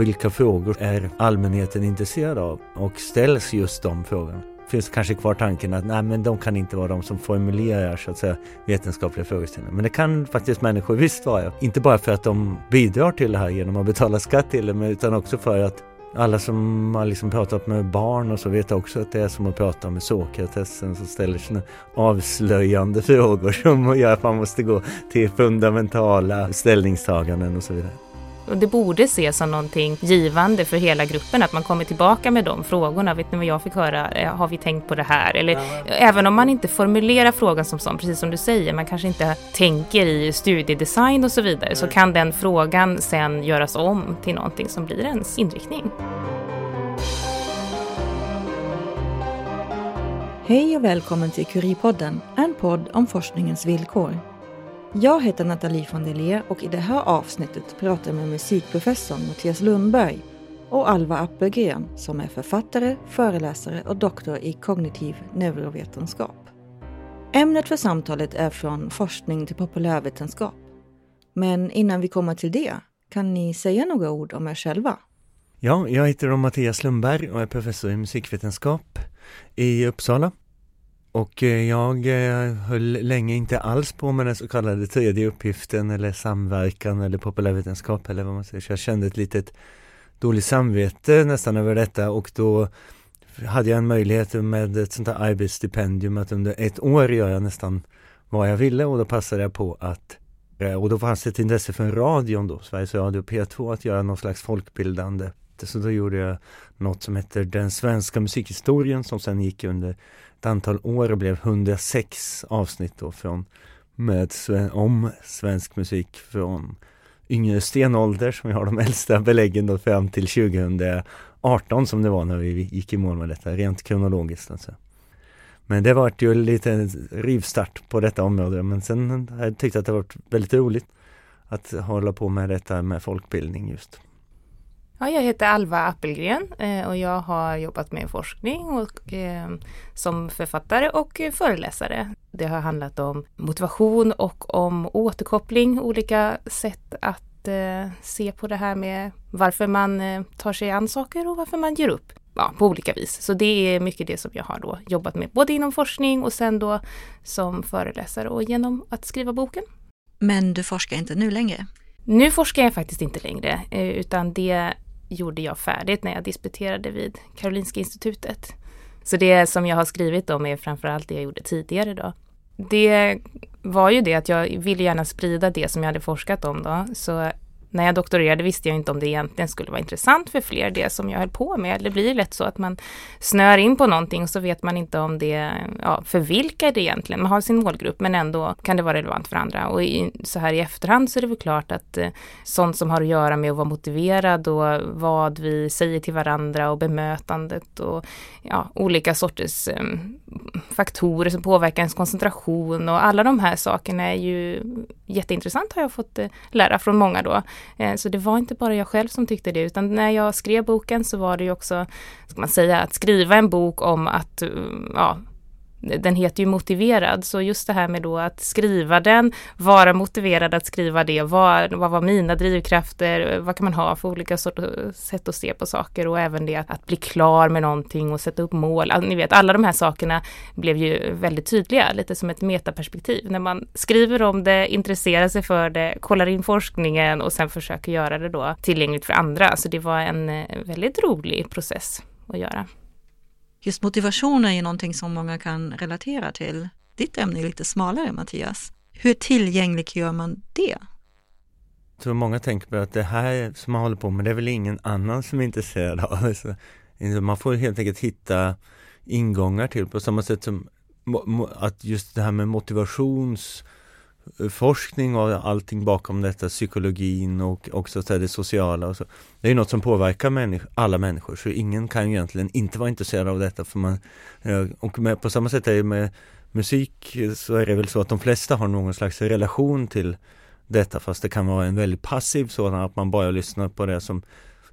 vilka frågor är allmänheten intresserad av och ställs just de frågorna. Finns kanske kvar tanken att nej, men de kan inte vara de som formulerar så att säga vetenskapliga frågeställningar. Men det kan faktiskt människor visst vara. Inte bara för att de bidrar till det här genom att betala skatt till det, utan också för att alla som har liksom pratat med barn och så vet också att det är som att prata med Sokratesen som ställer sina avslöjande frågor som gör att man måste gå till fundamentala ställningstaganden och så vidare. Och det borde ses som någonting givande för hela gruppen, att man kommer tillbaka med de frågorna. Vet ni vad jag fick höra? Eh, har vi tänkt på det här? Eller ja. även om man inte formulerar frågan som sån, precis som du säger, man kanske inte tänker i studiedesign och så vidare, Nej. så kan den frågan sen göras om till någonting som blir ens inriktning. Hej och välkommen till Curipodden, en podd om forskningens villkor. Jag heter Nathalie von Delie och i det här avsnittet pratar jag med musikprofessorn Mattias Lundberg och Alva Appelgren som är författare, föreläsare och doktor i kognitiv neurovetenskap. Ämnet för samtalet är från forskning till populärvetenskap. Men innan vi kommer till det, kan ni säga några ord om er själva? Ja, jag heter Mattias Lundberg och är professor i musikvetenskap i Uppsala och eh, jag eh, höll länge inte alls på med den så kallade tredje uppgiften eller samverkan eller populärvetenskap eller vad man säger. Så jag kände ett litet dåligt samvete nästan över detta och då hade jag en möjlighet med ett sånt här arbetsstipendium att under ett år göra nästan vad jag ville och då passade jag på att eh, och då fanns det ett intresse för radion då, Sveriges Radio P2 att göra någon slags folkbildande. Så då gjorde jag något som heter Den svenska musikhistorien som sen gick under ett antal år och blev 106 avsnitt då från med, om svensk musik från yngre stenålder som vi har de äldsta beläggen då fram till 2018 som det var när vi gick i mål med detta, rent kronologiskt alltså. Men det vart ju lite rivstart på detta område men sen har jag tyckt att det varit väldigt roligt att hålla på med detta med folkbildning just. Ja, jag heter Alva Appelgren eh, och jag har jobbat med forskning och, eh, som författare och föreläsare. Det har handlat om motivation och om återkoppling, olika sätt att eh, se på det här med varför man eh, tar sig an saker och varför man ger upp. Ja, på olika vis. Så det är mycket det som jag har då jobbat med, både inom forskning och sen då som föreläsare och genom att skriva boken. Men du forskar inte nu längre? Nu forskar jag faktiskt inte längre, eh, utan det gjorde jag färdigt när jag disputerade vid Karolinska institutet. Så det som jag har skrivit om är framförallt det jag gjorde tidigare då. Det var ju det att jag ville gärna sprida det som jag hade forskat om då. Så när jag doktorerade visste jag inte om det egentligen skulle vara intressant för fler, det som jag höll på med. Det blir lätt så att man snör in på någonting och så vet man inte om det, ja, för vilka det egentligen, man har sin målgrupp men ändå kan det vara relevant för andra. Och i, så här i efterhand så är det väl klart att eh, sånt som har att göra med att vara motiverad och vad vi säger till varandra och bemötandet och ja, olika sorters eh, faktorer som påverkar ens koncentration och alla de här sakerna är ju jätteintressant har jag fått eh, lära från många då. Eh, så det var inte bara jag själv som tyckte det, utan när jag skrev boken så var det ju också, ska man säga, att skriva en bok om att eh, ja, den heter ju motiverad, så just det här med då att skriva den, vara motiverad att skriva det, vad, vad var mina drivkrafter, vad kan man ha för olika sorters sätt att se på saker och även det att, att bli klar med någonting och sätta upp mål. Ni vet, alla de här sakerna blev ju väldigt tydliga, lite som ett metaperspektiv. När man skriver om det, intresserar sig för det, kollar in forskningen och sen försöker göra det då tillgängligt för andra. Så det var en eh, väldigt rolig process att göra. Just motivation är ju någonting som många kan relatera till. Ditt ämne är lite smalare Mattias. Hur tillgängligt gör man det? Jag tror många tänker på att det här som man håller på med, det är väl ingen annan som är intresserad av. det. man får helt enkelt hitta ingångar till på samma sätt som att just det här med motivations forskning och allting bakom detta, psykologin och också så det sociala och så. Det är något som påverkar människ alla människor, så ingen kan ju egentligen inte vara intresserad av detta. För man, och med, på samma sätt är det med musik så är det väl så att de flesta har någon slags relation till detta, fast det kan vara en väldigt passiv sådan, att man bara lyssnar på det som,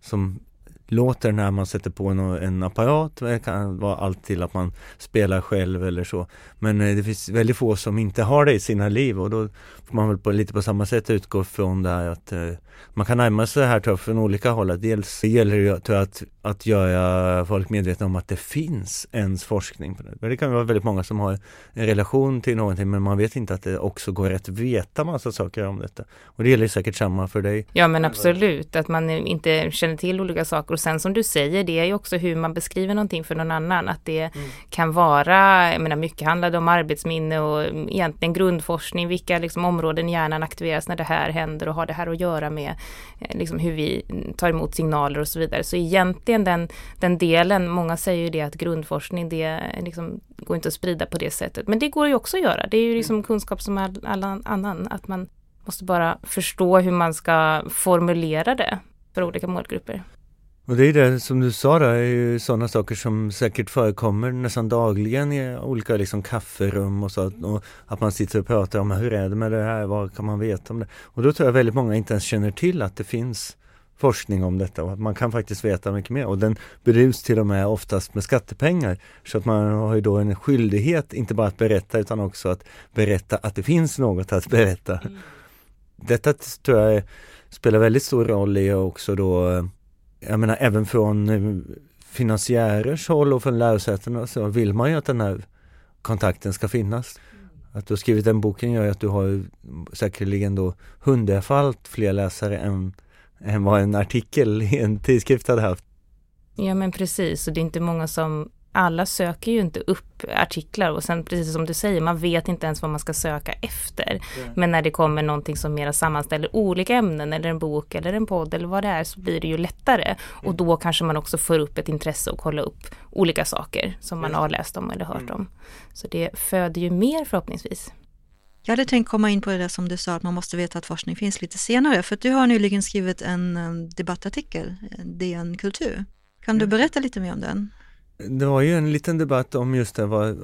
som låter när man sätter på en, en apparat. Det kan vara allt till att man spelar själv eller så. Men eh, det finns väldigt få som inte har det i sina liv och då får man väl på, lite på samma sätt utgå från det här att eh, man kan närma sig det här tror jag från olika håll. Dels gäller det tror jag, att, att göra folk medvetna om att det finns ens forskning. På det. det kan vara väldigt många som har en relation till någonting men man vet inte att det också går att veta massa saker om detta. Och det gäller säkert samma för dig. Ja men absolut, att man inte känner till olika saker och sen som du säger, det är ju också hur man beskriver någonting för någon annan. Att det mm. kan vara, jag menar mycket handlade om arbetsminne och egentligen grundforskning, vilka liksom områden i hjärnan aktiveras när det här händer och har det här att göra med eh, liksom hur vi tar emot signaler och så vidare. Så egentligen den, den delen, många säger ju det att grundforskning, det liksom går inte att sprida på det sättet. Men det går ju också att göra. Det är ju liksom kunskap som all, all annan, att man måste bara förstå hur man ska formulera det för olika målgrupper. Och det är det som du sa där, är ju sådana saker som säkert förekommer nästan dagligen i olika liksom kafferum och så. Och att man sitter och pratar om hur är det med det här, vad kan man veta om det? Och då tror jag väldigt många inte ens känner till att det finns forskning om detta och att man kan faktiskt veta mycket mer. Och den bedrivs till och med oftast med skattepengar. Så att man har ju då en skyldighet, inte bara att berätta utan också att berätta att det finns något att berätta. Mm. Detta tror jag spelar väldigt stor roll i också då jag menar även från eh, finansiärers håll och från lärosätena så vill man ju att den här kontakten ska finnas. Att du har skrivit den boken gör ju att du har säkerligen då hundrafalt fler läsare än, än vad en artikel i en tidskrift hade haft. Ja men precis, och det är inte många som alla söker ju inte upp artiklar och sen precis som du säger, man vet inte ens vad man ska söka efter. Mm. Men när det kommer någonting som mera sammanställer olika ämnen eller en bok eller en podd eller vad det är så blir det ju lättare. Mm. Och då kanske man också får upp ett intresse och kolla upp olika saker som man har läst om eller hört mm. om. Så det föder ju mer förhoppningsvis. Jag hade tänkt komma in på det där som du sa att man måste veta att forskning finns lite senare. För att du har nyligen skrivit en debattartikel, DN Kultur. Kan du mm. berätta lite mer om den? Det var ju en liten debatt om just det, vad,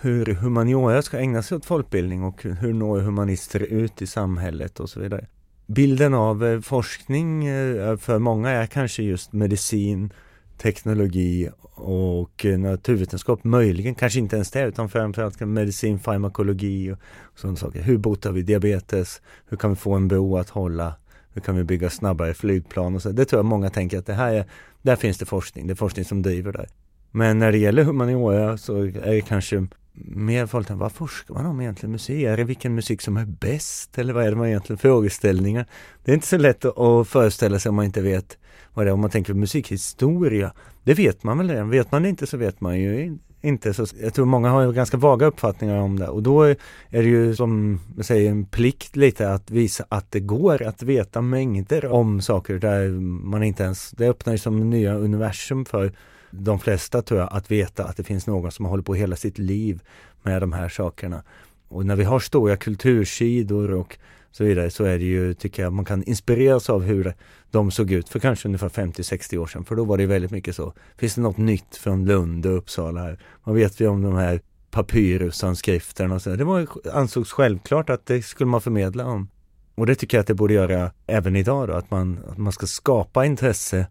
hur humaniora ska ägna sig åt folkbildning och hur når humanister ut i samhället och så vidare. Bilden av eh, forskning eh, för många är kanske just medicin, teknologi och eh, naturvetenskap möjligen, kanske inte ens det utan framförallt medicin, farmakologi och sådana saker. Hur botar vi diabetes? Hur kan vi få en bro att hålla? Hur kan vi bygga snabbare flygplan? Och så. Det tror jag många tänker att det här är, där finns det forskning, det är forskning som driver där. Men när det gäller humaniora så är det kanske mer folk vad forskar man om egentligen? Museer? Är det vilken musik som är bäst? Eller vad är det man egentligen frågeställningar? Det är inte så lätt att föreställa sig om man inte vet vad det är. Om man tänker musikhistoria, det vet man väl redan. Vet man det inte så vet man ju inte. Så jag tror många har ganska vaga uppfattningar om det och då är det ju som jag säger en plikt lite att visa att det går att veta mängder om saker där man inte ens, det öppnar ju som nya universum för de flesta tror jag, att veta att det finns någon som har hållit på hela sitt liv med de här sakerna. Och när vi har stora kultursidor och så vidare så är det ju, tycker jag, man kan inspireras av hur de såg ut för kanske ungefär 50-60 år sedan. För då var det väldigt mycket så. Finns det något nytt från Lund och Uppsala här? Vad vet vi om de här papyrusanskrifterna och så. Det var, ansågs självklart att det skulle man förmedla om. Och det tycker jag att det borde göra även idag då, att man, att man ska skapa intresse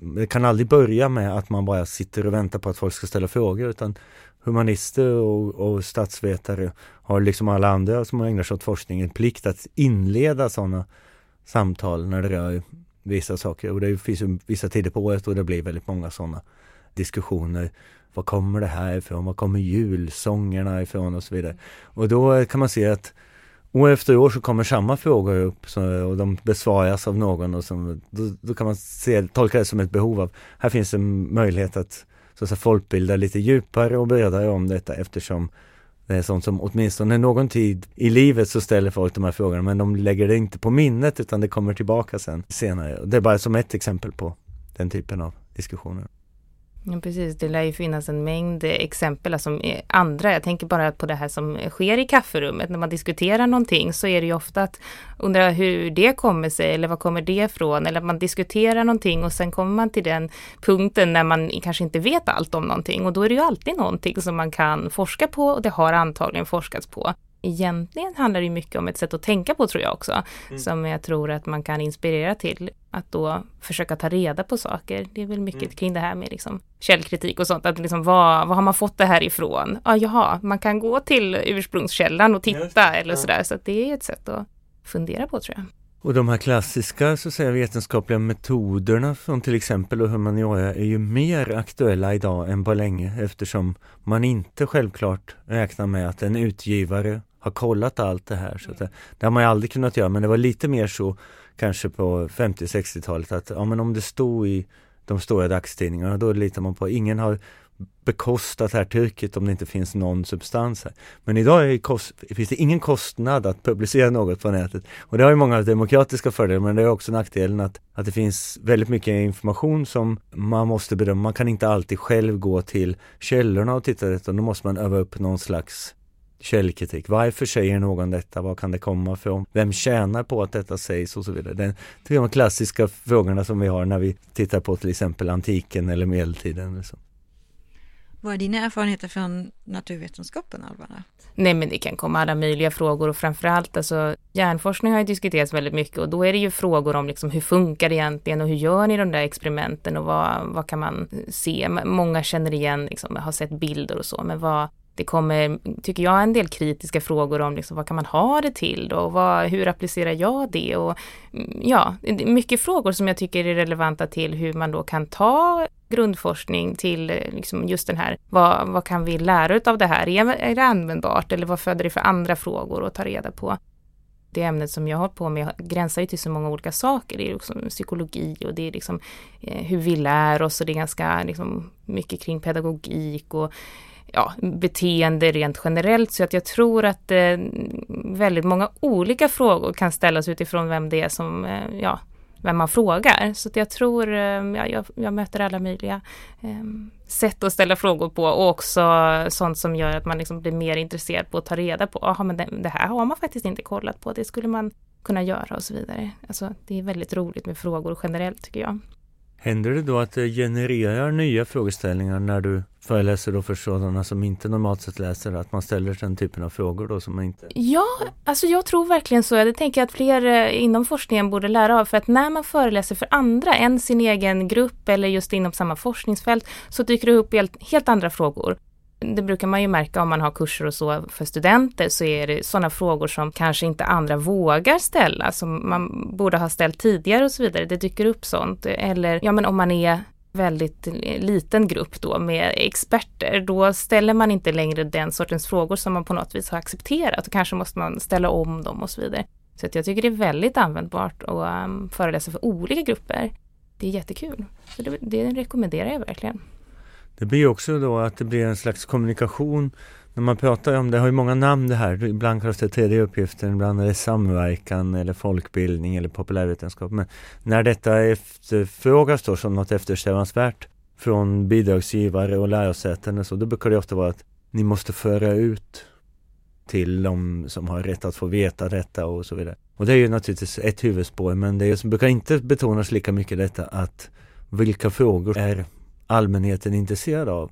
det kan aldrig börja med att man bara sitter och väntar på att folk ska ställa frågor utan humanister och, och statsvetare har liksom alla andra som ägnar sig åt forskning en plikt att inleda sådana samtal när det rör vissa saker. Och det finns ju vissa tider på året och det blir väldigt många sådana diskussioner. Var kommer det här ifrån? Var kommer julsångerna ifrån och så vidare. Och då kan man se att År efter år så kommer samma frågor upp så, och de besvaras av någon och så, då, då, kan man se, tolka det som ett behov av, här finns en möjlighet att, så att säga, folkbilda lite djupare och bredare om detta eftersom det är sånt som åtminstone någon tid i livet så ställer folk de här frågorna men de lägger det inte på minnet utan det kommer tillbaka sen senare. Det är bara som ett exempel på den typen av diskussioner. Ja, precis, det lär ju finnas en mängd exempel, alltså andra. Jag tänker bara på det här som sker i kafferummet. När man diskuterar någonting så är det ju ofta att undra hur det kommer sig eller var kommer det ifrån? Eller att man diskuterar någonting och sen kommer man till den punkten när man kanske inte vet allt om någonting och då är det ju alltid någonting som man kan forska på och det har antagligen forskats på egentligen handlar det mycket om ett sätt att tänka på tror jag också. Mm. Som jag tror att man kan inspirera till att då försöka ta reda på saker. Det är väl mycket mm. kring det här med liksom källkritik och sånt. Att liksom vad, vad har man fått det här ifrån? Ja, jaha, man kan gå till ursprungskällan och titta eller ja. sådär. Så det är ett sätt att fundera på tror jag. Och de här klassiska så att säga, vetenskapliga metoderna från till exempel humaniora är ju mer aktuella idag än på länge eftersom man inte självklart räknar med att en utgivare har kollat allt det här. Så det, det har man ju aldrig kunnat göra men det var lite mer så kanske på 50-60-talet att ja, men om det stod i de stora dagstidningarna då litar man på ingen har bekostat det här trycket om det inte finns någon substans här. Men idag kost, finns det ingen kostnad att publicera något på nätet. Och det har ju många demokratiska fördelar men det är också nackdelen att, att det finns väldigt mycket information som man måste bedöma. Man kan inte alltid själv gå till källorna och titta utan då måste man öva upp någon slags källkritik. Varför säger någon detta? Vad kan det komma från? Vem tjänar på att detta sägs och så vidare. Det är de klassiska frågorna som vi har när vi tittar på till exempel antiken eller medeltiden. Eller så. Vad är dina erfarenheter från naturvetenskapen, Alvara? Nej, men det kan komma alla möjliga frågor och framförallt alltså hjärnforskning har ju diskuterats väldigt mycket och då är det ju frågor om liksom hur funkar det egentligen och hur gör ni de där experimenten och vad, vad kan man se? Många känner igen, liksom, har sett bilder och så, men vad, det kommer, tycker jag, en del kritiska frågor om liksom, vad kan man ha det till då? Och vad, hur applicerar jag det? Och mm, ja, mycket frågor som jag tycker är relevanta till hur man då kan ta grundforskning till liksom just den här, vad, vad kan vi lära av det här? Är, är det användbart eller vad föder det för andra frågor att ta reda på? det ämnet som jag har på med gränsar ju till så många olika saker. Det är liksom psykologi och det är liksom eh, hur vi lär oss och det är ganska liksom, mycket kring pedagogik och ja, beteende rent generellt. Så att jag tror att eh, väldigt många olika frågor kan ställas utifrån vem det är som, eh, ja, vem man frågar. Så att jag tror, eh, ja, jag, jag, möter alla möjliga eh, sätt att ställa frågor på och också sånt som gör att man liksom blir mer intresserad på att ta reda på, jaha men det, det, här har man faktiskt inte kollat på, det skulle man kunna göra och så vidare. Alltså det är väldigt roligt med frågor generellt tycker jag. Händer det då att det genererar nya frågeställningar när du föreläser då för sådana som inte normalt sett läser, att man ställer den typen av frågor då som man inte... Ja, alltså jag tror verkligen så. Jag tänker att fler eh, inom forskningen borde lära av, för att när man föreläser för andra än sin egen grupp eller just inom samma forskningsfält så dyker det upp helt, helt andra frågor det brukar man ju märka om man har kurser och så för studenter så är det sådana frågor som kanske inte andra vågar ställa som man borde ha ställt tidigare och så vidare. Det dyker upp sånt. Eller ja men om man är väldigt liten grupp då med experter, då ställer man inte längre den sortens frågor som man på något vis har accepterat och kanske måste man ställa om dem och så vidare. Så att jag tycker det är väldigt användbart att um, föreläsa för olika grupper. Det är jättekul. Så det, det rekommenderar jag verkligen. Det blir också då att det blir en slags kommunikation när man pratar om det, har ju många namn det här, ibland kallas det tredje uppgiften, ibland är det samverkan eller folkbildning eller populärvetenskap. Men när detta efterfrågas då som något eftersträvansvärt från bidragsgivare och lärosäten och så, då brukar det ofta vara att ni måste föra ut till de som har rätt att få veta detta och så vidare. Och det är ju naturligtvis ett huvudspår men det är, som brukar inte betonas lika mycket detta att vilka frågor är allmänheten intresserad av.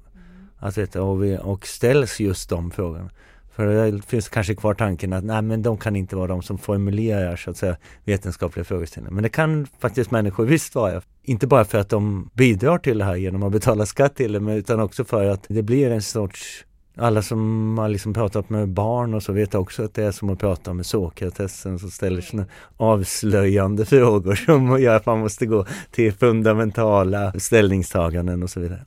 Att veta, och, vi, och ställs just de frågorna. För det finns kanske kvar tanken att nej men de kan inte vara de som formulerar så att säga vetenskapliga frågeställningar. Men det kan faktiskt människor visst vara. Inte bara för att de bidrar till det här genom att betala skatt till det, men utan också för att det blir en sorts alla som har liksom pratat med barn och så vet också att det är som att prata med Sokratesen som ställer sina avslöjande frågor som gör att man måste gå till fundamentala ställningstaganden och så vidare.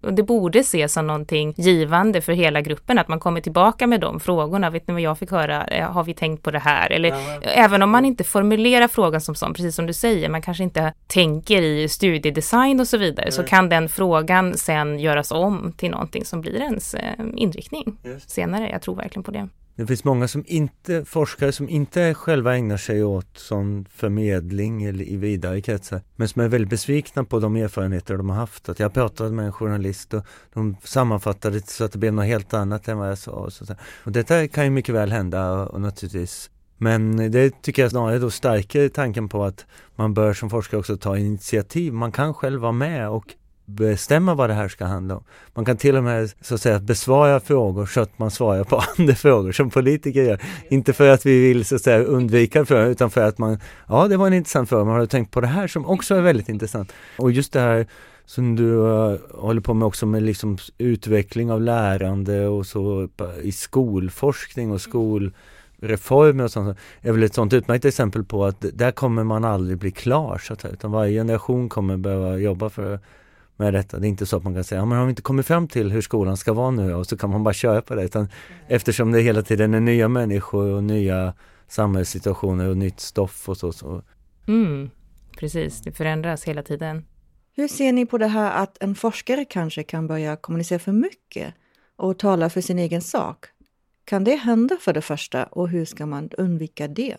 Och det borde ses som någonting givande för hela gruppen, att man kommer tillbaka med de frågorna. Vet ni vad jag fick höra? Eh, har vi tänkt på det här? Eller ja, även om man inte formulerar frågan som sån, precis som du säger, man kanske inte tänker i studiedesign och så vidare, Nej. så kan den frågan sen göras om till någonting som blir ens eh, inriktning Just. senare. Jag tror verkligen på det. Det finns många som inte, forskare som inte själva ägnar sig åt sån förmedling eller i vidare kretsar, men som är väldigt besvikna på de erfarenheter de har haft. Att jag pratade med en journalist och de sammanfattade så att det blev något helt annat än vad jag sa. Och, så och detta kan ju mycket väl hända och naturligtvis men det tycker jag snarare då stärker tanken på att man bör som forskare också ta initiativ. Man kan själv vara med och bestämma vad det här ska handla om. Man kan till och med så att säga besvara frågor så att man svarar på andra frågor som politiker gör. Inte för att vi vill så att säga undvika frågor utan för att man, ja det var en intressant fråga, man har tänkt på det här som också är väldigt intressant. Och just det här som du uh, håller på med också med liksom utveckling av lärande och så i skolforskning och skolreformer och sånt är väl ett sånt utmärkt exempel på att där kommer man aldrig bli klar så att säga, utan varje generation kommer behöva jobba för med detta. Det är inte så att man kan säga, ja men har vi inte kommit fram till hur skolan ska vara nu och så kan man bara köra på det. Utan eftersom det hela tiden är nya människor och nya samhällssituationer och nytt stoff och så. så. Mm, precis, det förändras hela tiden. Hur ser ni på det här att en forskare kanske kan börja kommunicera för mycket och tala för sin egen sak? Kan det hända för det första och hur ska man undvika det?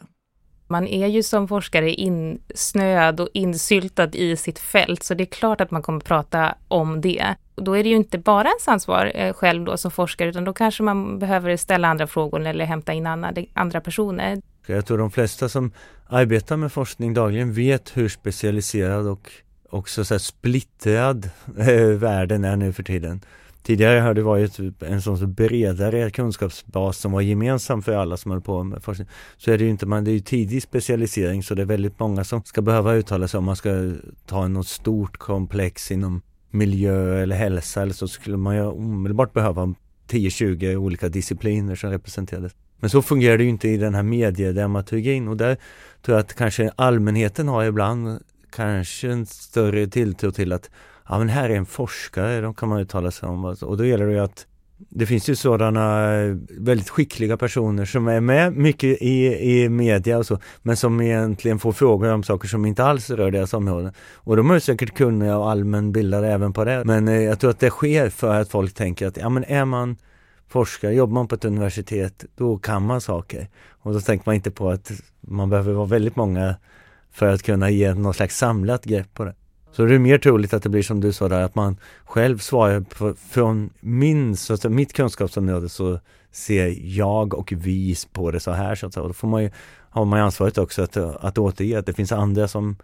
Man är ju som forskare insnöad och insyltad i sitt fält, så det är klart att man kommer prata om det. Och då är det ju inte bara ens ansvar eh, själv då som forskare, utan då kanske man behöver ställa andra frågor eller hämta in andra personer. Jag tror de flesta som arbetar med forskning dagligen vet hur specialiserad och också så splittrad eh, världen är nu för tiden. Tidigare har det varit typ en sån bredare kunskapsbas som var gemensam för alla som höll på med forskning. Så är det ju inte, man det är ju tidig specialisering så det är väldigt många som ska behöva uttala sig om man ska ta något stort komplex inom miljö eller hälsa eller så skulle man ju omedelbart behöva 10-20 olika discipliner som representerades. Men så fungerar det ju inte i den här mediedramaturgin och där tror jag att kanske allmänheten har ibland kanske en större tilltro till att ja men här är en forskare, de kan man uttala sig om. Och då gäller det ju att det finns ju sådana eh, väldigt skickliga personer som är med mycket i, i media och så, men som egentligen får frågor om saker som inte alls rör deras område. Och de är säkert kunniga och allmänbildade även på det. Men eh, jag tror att det sker för att folk tänker att ja men är man forskare, jobbar man på ett universitet, då kan man saker. Och då tänker man inte på att man behöver vara väldigt många för att kunna ge något slags samlat grepp på det. Så det är mer troligt att det blir som du sa där, att man själv svarar på, från min, så att mitt kunskapsområde så ser jag och vi på det så här så att säga. Och då får man ju, har man ju ansvaret också att, att återge att det finns andra som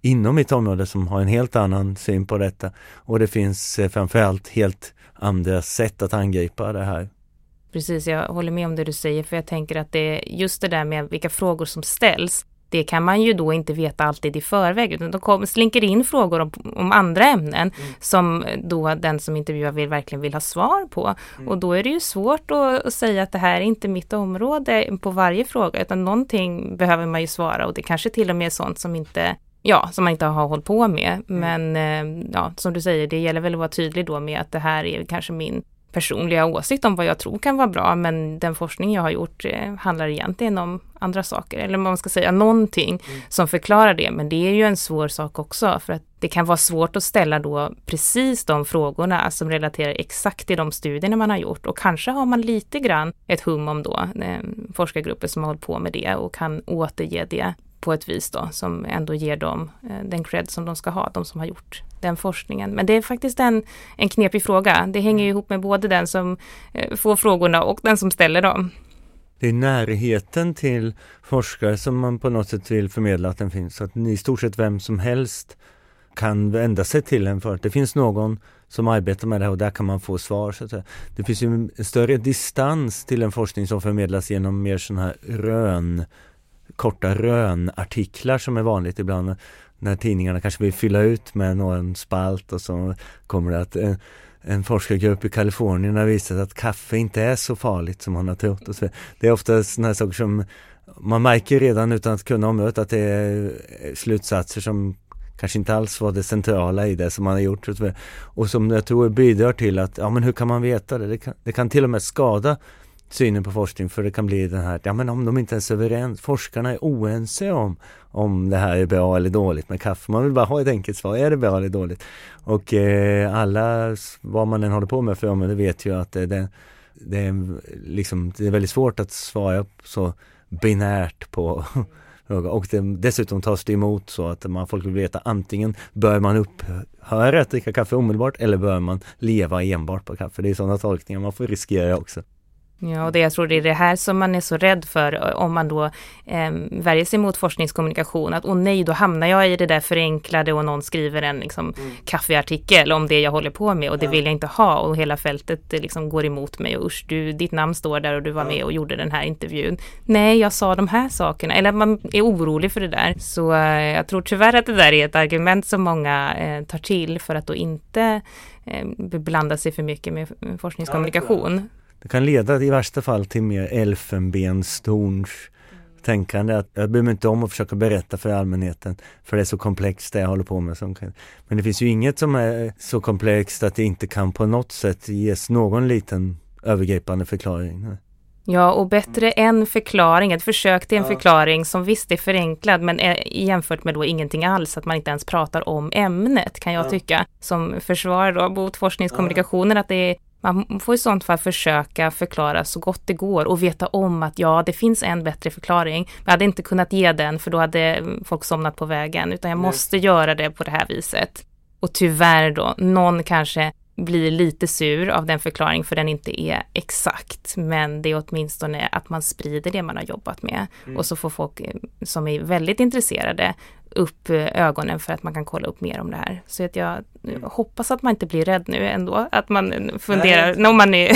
inom mitt område som har en helt annan syn på detta. Och det finns eh, framförallt helt andra sätt att angripa det här. Precis, jag håller med om det du säger, för jag tänker att det är just det där med vilka frågor som ställs det kan man ju då inte veta alltid i förväg utan då kommer, slinker in frågor om, om andra ämnen mm. som då den som intervjuar vill, verkligen vill ha svar på. Mm. Och då är det ju svårt att, att, säga att det här är inte mitt område på varje fråga utan någonting behöver man ju svara och det kanske till och med är sånt som inte Ja, som man inte har hållit på med. Mm. Men eh, ja, som du säger, det gäller väl att vara tydlig då med att det här är kanske min personliga åsikt om vad jag tror kan vara bra, men den forskning jag har gjort eh, handlar egentligen om andra saker, eller man ska säga någonting mm. som förklarar det, men det är ju en svår sak också, för att det kan vara svårt att ställa då precis de frågorna som relaterar exakt till de studierna man har gjort. Och kanske har man lite grann ett hum om då eh, forskargrupper som har hållit på med det och kan återge det på ett vis då som ändå ger dem eh, den cred som de ska ha, de som har gjort den forskningen. Men det är faktiskt en, en knepig fråga. Det hänger ju ihop med både den som eh, får frågorna och den som ställer dem. Det är närheten till forskare som man på något sätt vill förmedla att den finns. Så att i stort sett vem som helst kan vända sig till en för att det finns någon som arbetar med det här och där kan man få svar. Så att. Det finns ju en större distans till en forskning som förmedlas genom mer sådana här rön korta rönartiklar som är vanligt ibland när tidningarna kanske vill fylla ut med någon spalt och så kommer det att en, en forskargrupp i Kalifornien har visat att kaffe inte är så farligt som man har trott. Och så. Det är ofta sådana saker som man märker redan utan att kunna omöta att det är eh, slutsatser som kanske inte alls var det centrala i det som man har gjort. Och som jag tror bidrar till att, ja men hur kan man veta det? Det kan, det kan till och med skada synen på forskning för det kan bli den här, ja men om de inte ens är överens, forskarna är oense om om det här är bra eller dåligt med kaffe. Man vill bara ha ett enkelt svar, är det bra eller dåligt? Och eh, alla, vad man än håller på med för område vet ju att det, det, det, är liksom, det är väldigt svårt att svara så binärt på. Och det, dessutom tas det emot så att man, folk vill veta antingen bör man upphöra att dricka kaffe omedelbart eller bör man leva enbart på kaffe. Det är sådana tolkningar man får riskera också. Ja, och det jag tror det är det här som man är så rädd för om man då eh, värjer sig mot forskningskommunikation. Att åh nej, då hamnar jag i det där förenklade och någon skriver en liksom, mm. kaffeartikel om det jag håller på med och det ja. vill jag inte ha och hela fältet liksom går emot mig och usch, du, ditt namn står där och du var ja. med och gjorde den här intervjun. Nej, jag sa de här sakerna, eller man är orolig för det där. Så eh, jag tror tyvärr att det där är ett argument som många eh, tar till för att då inte eh, blanda sig för mycket med forskningskommunikation. Ja, det kan leda i värsta fall till mer elfenbenstorns tänkande att jag bryr mig inte om att försöka berätta för allmänheten för det är så komplext det jag håller på med. Men det finns ju inget som är så komplext att det inte kan på något sätt ges någon liten övergripande förklaring. Ja, och bättre en förklaring, ett försök till en ja. förklaring som visst är förenklad, men är jämfört med då ingenting alls, att man inte ens pratar om ämnet, kan jag ja. tycka, som försvar då mot forskningskommunikationen, ja. att det är man får i sånt fall försöka förklara så gott det går och veta om att ja, det finns en bättre förklaring. Men jag hade inte kunnat ge den för då hade folk somnat på vägen, utan jag måste göra det på det här viset. Och tyvärr då, någon kanske blir lite sur av den förklaring för den inte är exakt. Men det är åtminstone att man sprider det man har jobbat med. Mm. Och så får folk eh, som är väldigt intresserade upp eh, ögonen för att man kan kolla upp mer om det här. Så att jag mm. hoppas att man inte blir rädd nu ändå. Att man funderar, Nej. om man är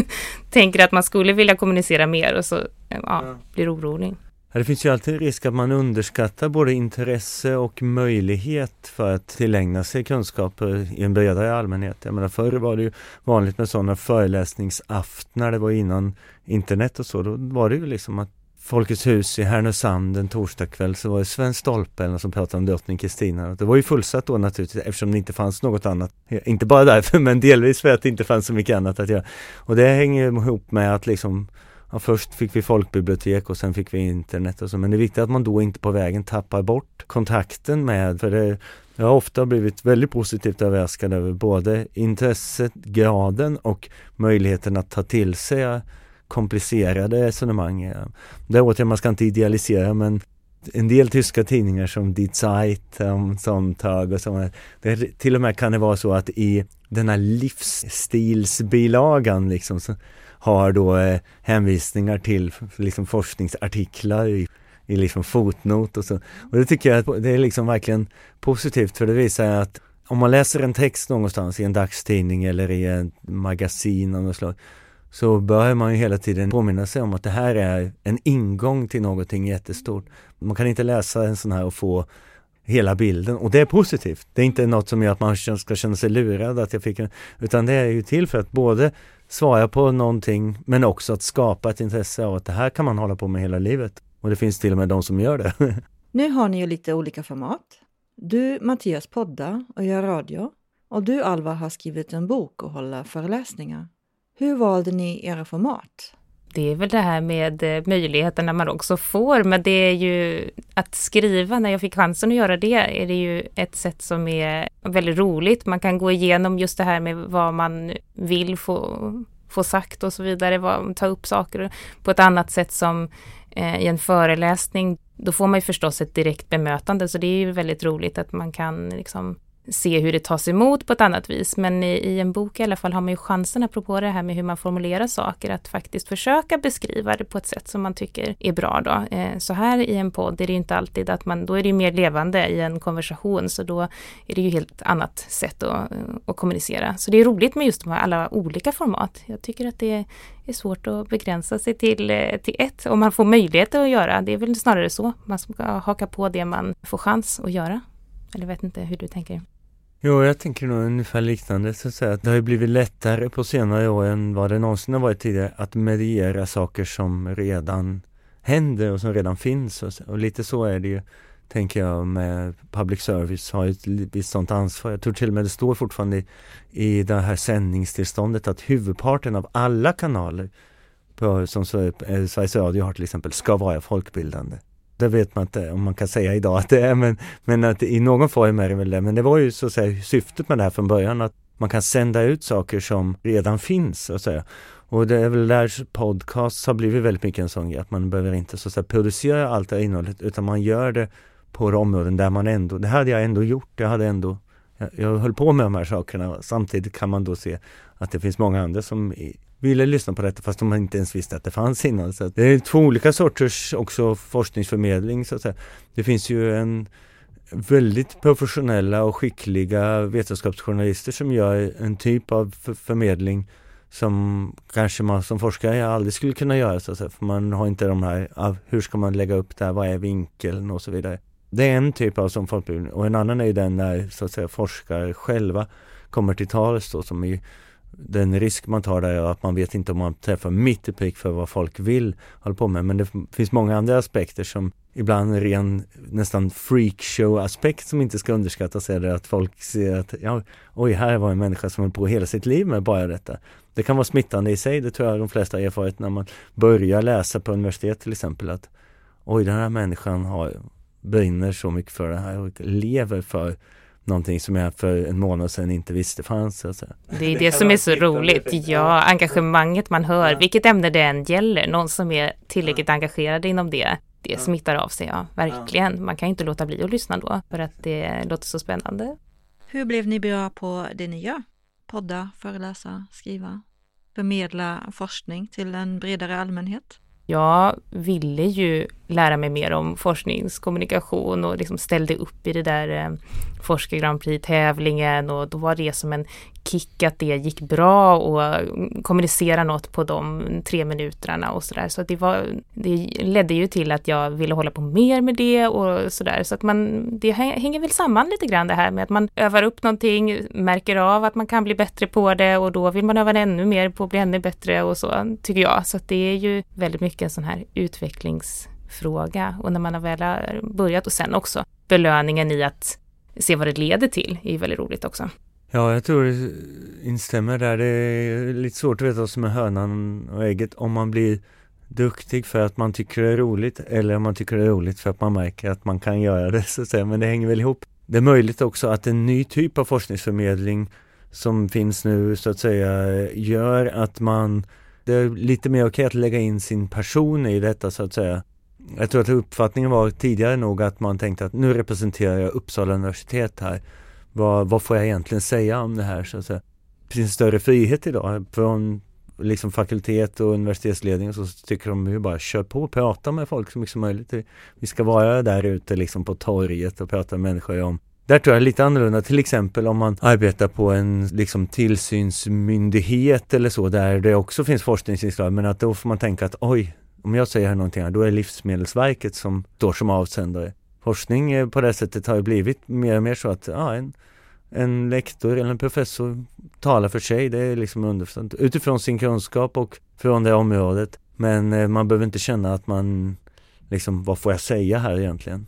tänker att man skulle vilja kommunicera mer och så ja, ja. blir orolig. Det finns ju alltid risk att man underskattar både intresse och möjlighet för att tillägna sig kunskaper i en bredare allmänhet. Jag menar förr var det ju vanligt med sådana föreläsningsaftnar, det var innan internet och så, då var det ju liksom att Folkets hus i Härnösand en torsdagkväll så var det Sven Stolpe som pratade om drottning Kristina. Det var ju fullsatt då naturligtvis eftersom det inte fanns något annat. Inte bara därför men delvis för att det inte fanns så mycket annat att göra. Och det hänger ihop med att liksom Ja, först fick vi folkbibliotek och sen fick vi internet och så. Men det är viktigt att man då inte på vägen tappar bort kontakten med, för det, jag har ofta blivit väldigt positivt överraskad över både intresset, graden och möjligheten att ta till sig komplicerade resonemang. Det återigen, man ska inte idealisera men en del tyska tidningar som Die Zeit, um, Sonntag och så. Det, till och med kan det vara så att i den här livsstilsbilagan liksom så har då eh, hänvisningar till liksom forskningsartiklar i, i liksom fotnot och så. Och det tycker jag att det är liksom verkligen positivt för det visar att om man läser en text någonstans i en dagstidning eller i en magasin av något slag så bör man ju hela tiden påminna sig om att det här är en ingång till någonting jättestort. Man kan inte läsa en sån här och få hela bilden och det är positivt. Det är inte något som gör att man ska känna sig lurad att jag fick en, utan det är ju till för att både svara på någonting men också att skapa ett intresse av att det här kan man hålla på med hela livet. Och det finns till och med de som gör det. nu har ni ju lite olika format. Du Mattias poddar och gör radio och du Alva har skrivit en bok och håller föreläsningar. Hur valde ni era format? Det är väl det här med eh, möjligheterna man också får, men det är ju att skriva, när jag fick chansen att göra det, är det ju ett sätt som är väldigt roligt. Man kan gå igenom just det här med vad man vill få, få sagt och så vidare, vad, ta upp saker på ett annat sätt som eh, i en föreläsning. Då får man ju förstås ett direkt bemötande, så det är ju väldigt roligt att man kan liksom se hur det tas emot på ett annat vis. Men i, i, en bok i alla fall har man ju chansen, apropå det här med hur man formulerar saker, att faktiskt försöka beskriva det på ett sätt som man tycker är bra då. Eh, så här i en podd är det ju inte alltid att man, då är det ju mer levande i en konversation, så då är det ju helt annat sätt att, att kommunicera. Så det är roligt med just de här alla olika format. Jag tycker att det är svårt att begränsa sig till, eh, till ett, om man får möjlighet att göra. Det är väl snarare så, man ska haka på det man får chans att göra. Eller vet inte hur du tänker. Jo, jag tänker nog ungefär liknande så att säga. Det har ju blivit lättare på senare år än vad det någonsin har varit tidigare att mediera saker som redan händer och som redan finns. Och, och lite så är det ju, tänker jag, med public service har ett visst sånt ansvar. Jag tror till och med det står fortfarande i, i det här sändningstillståndet att huvudparten av alla kanaler på, som eh, Sveriges Radio har till exempel ska vara folkbildande. Det vet man inte om man kan säga idag att det är, men, men att i någon form är det väl det. Men det var ju så att säga syftet med det här från början, att man kan sända ut saker som redan finns, så att säga. Och det är väl där podcasts har blivit väldigt mycket en sån grej, att man behöver inte så att säga, producera allt det här innehållet, utan man gör det på områden där man ändå, det hade jag ändå gjort, det hade ändå Eh, jag höll på med de här sakerna. Samtidigt kan man då se att det finns många andra som ville lyssna på detta fast de inte ens visste att det fanns innan. Så det är två olika sorters också forskningsförmedling så att säga. Det finns ju en väldigt professionella och skickliga vetenskapsjournalister som gör en typ av förmedling som kanske man som forskare aldrig skulle kunna göra så att säga, för man har inte de här, hur ska man lägga upp det här, vad är vinkeln och så vidare. Det är en typ av som folkbildning och en annan är ju den när så att säga forskare själva kommer till tals då som är den risk man tar där är att man vet inte om man träffar mitt i prick för vad folk vill hålla på med. Men det finns många andra aspekter som ibland ren nästan freakshow-aspekt som inte ska underskattas är det att folk ser att ja, oj, här var en människa som höll på hela sitt liv med bara detta. Det kan vara smittande i sig, det tror jag de flesta har erfarit när man börjar läsa på universitet till exempel att oj, den här människan har, brinner så mycket för det här och lever för någonting som jag för en månad sedan inte visste fanns. Alltså. Det är det, det som är så roligt. Ja, engagemanget man hör, vilket ämne det än gäller, någon som är tillräckligt engagerad inom det, det smittar av sig, ja, verkligen. Man kan inte låta bli att lyssna då, för att det låter så spännande. Hur blev ni bra på det ni gör? Podda, föreläsa, skriva, förmedla forskning till en bredare allmänhet? Jag ville ju lära mig mer om forskningskommunikation och liksom ställde upp i det där eh, Forska Grand Prix-tävlingen och då var det som en kick att det gick bra och mm, kommunicera något på de tre minuterna och sådär. Så det, var, det ledde ju till att jag ville hålla på mer med det och sådär. Så att man, det hänger väl samman lite grann det här med att man övar upp någonting, märker av att man kan bli bättre på det och då vill man öva ännu mer på att bli ännu bättre och så, tycker jag. Så att det är ju väldigt mycket en sån här utvecklings fråga och när man har väl börjat och sen också belöningen i att se vad det leder till är ju väldigt roligt också. Ja, jag tror det instämmer där. Det är lite svårt att veta vad som är hönan och ägget. Om man blir duktig för att man tycker det är roligt eller om man tycker det är roligt för att man märker att man kan göra det så att säga. Men det hänger väl ihop. Det är möjligt också att en ny typ av forskningsförmedling som finns nu så att säga gör att man det är lite mer okej att lägga in sin person i detta så att säga. Jag tror att uppfattningen var tidigare nog att man tänkte att nu representerar jag Uppsala universitet här vad, vad får jag egentligen säga om det här? Så att säga. Det finns större frihet idag från liksom fakultet och universitetsledning så tycker de ju bara kör på och prata med folk så mycket som möjligt. Vi ska vara där ute liksom på torget och prata med människor om där tror jag är lite annorlunda, till exempel om man arbetar på en liksom, tillsynsmyndighet eller så, där det också finns forskningsinslag, men att då får man tänka att oj, om jag säger någonting här, då är det Livsmedelsverket som står som avsändare forskning eh, på det sättet har ju blivit mer och mer så att ja, en, en lektor eller en professor talar för sig. Det är liksom underförstått utifrån sin kunskap och från det området. Men eh, man behöver inte känna att man liksom, vad får jag säga här egentligen?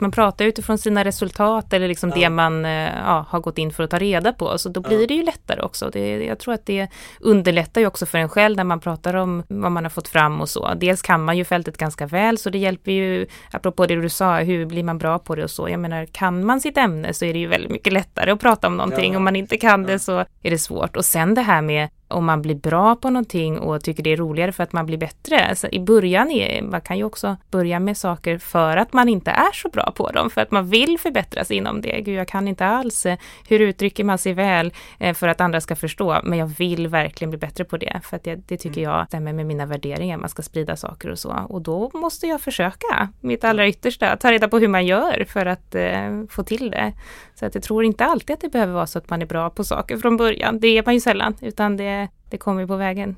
Man pratar utifrån sina resultat eller liksom ja. det man eh, ja, har gått in för att ta reda på. Så då blir ja. det ju lättare också. Det, jag tror att det underlättar ju också för en själv när man pratar om vad man har fått fram och så. Dels kan man ju fältet ganska väl så det hjälper ju, apropå det du sa, hur blir man bra på det och så. Jag menar, kan man sitt ämne så är det ju väldigt mycket lättare att prata om någonting. Om man inte kan det så är det svårt. Och sen det här med om man blir bra på någonting och tycker det är roligare för att man blir bättre. Alltså I början, är, man kan ju också börja med saker för att man inte är så bra på dem, för att man vill förbättras inom det. Gud, jag kan inte alls. Eh, hur uttrycker man sig väl eh, för att andra ska förstå? Men jag vill verkligen bli bättre på det, för att det, det tycker mm. jag stämmer med mina värderingar. Man ska sprida saker och så. Och då måste jag försöka mitt allra yttersta, ta reda på hur man gör för att eh, få till det. Så att jag tror inte alltid att det behöver vara så att man är bra på saker från början. Det är man ju sällan, utan det, det kommer på vägen.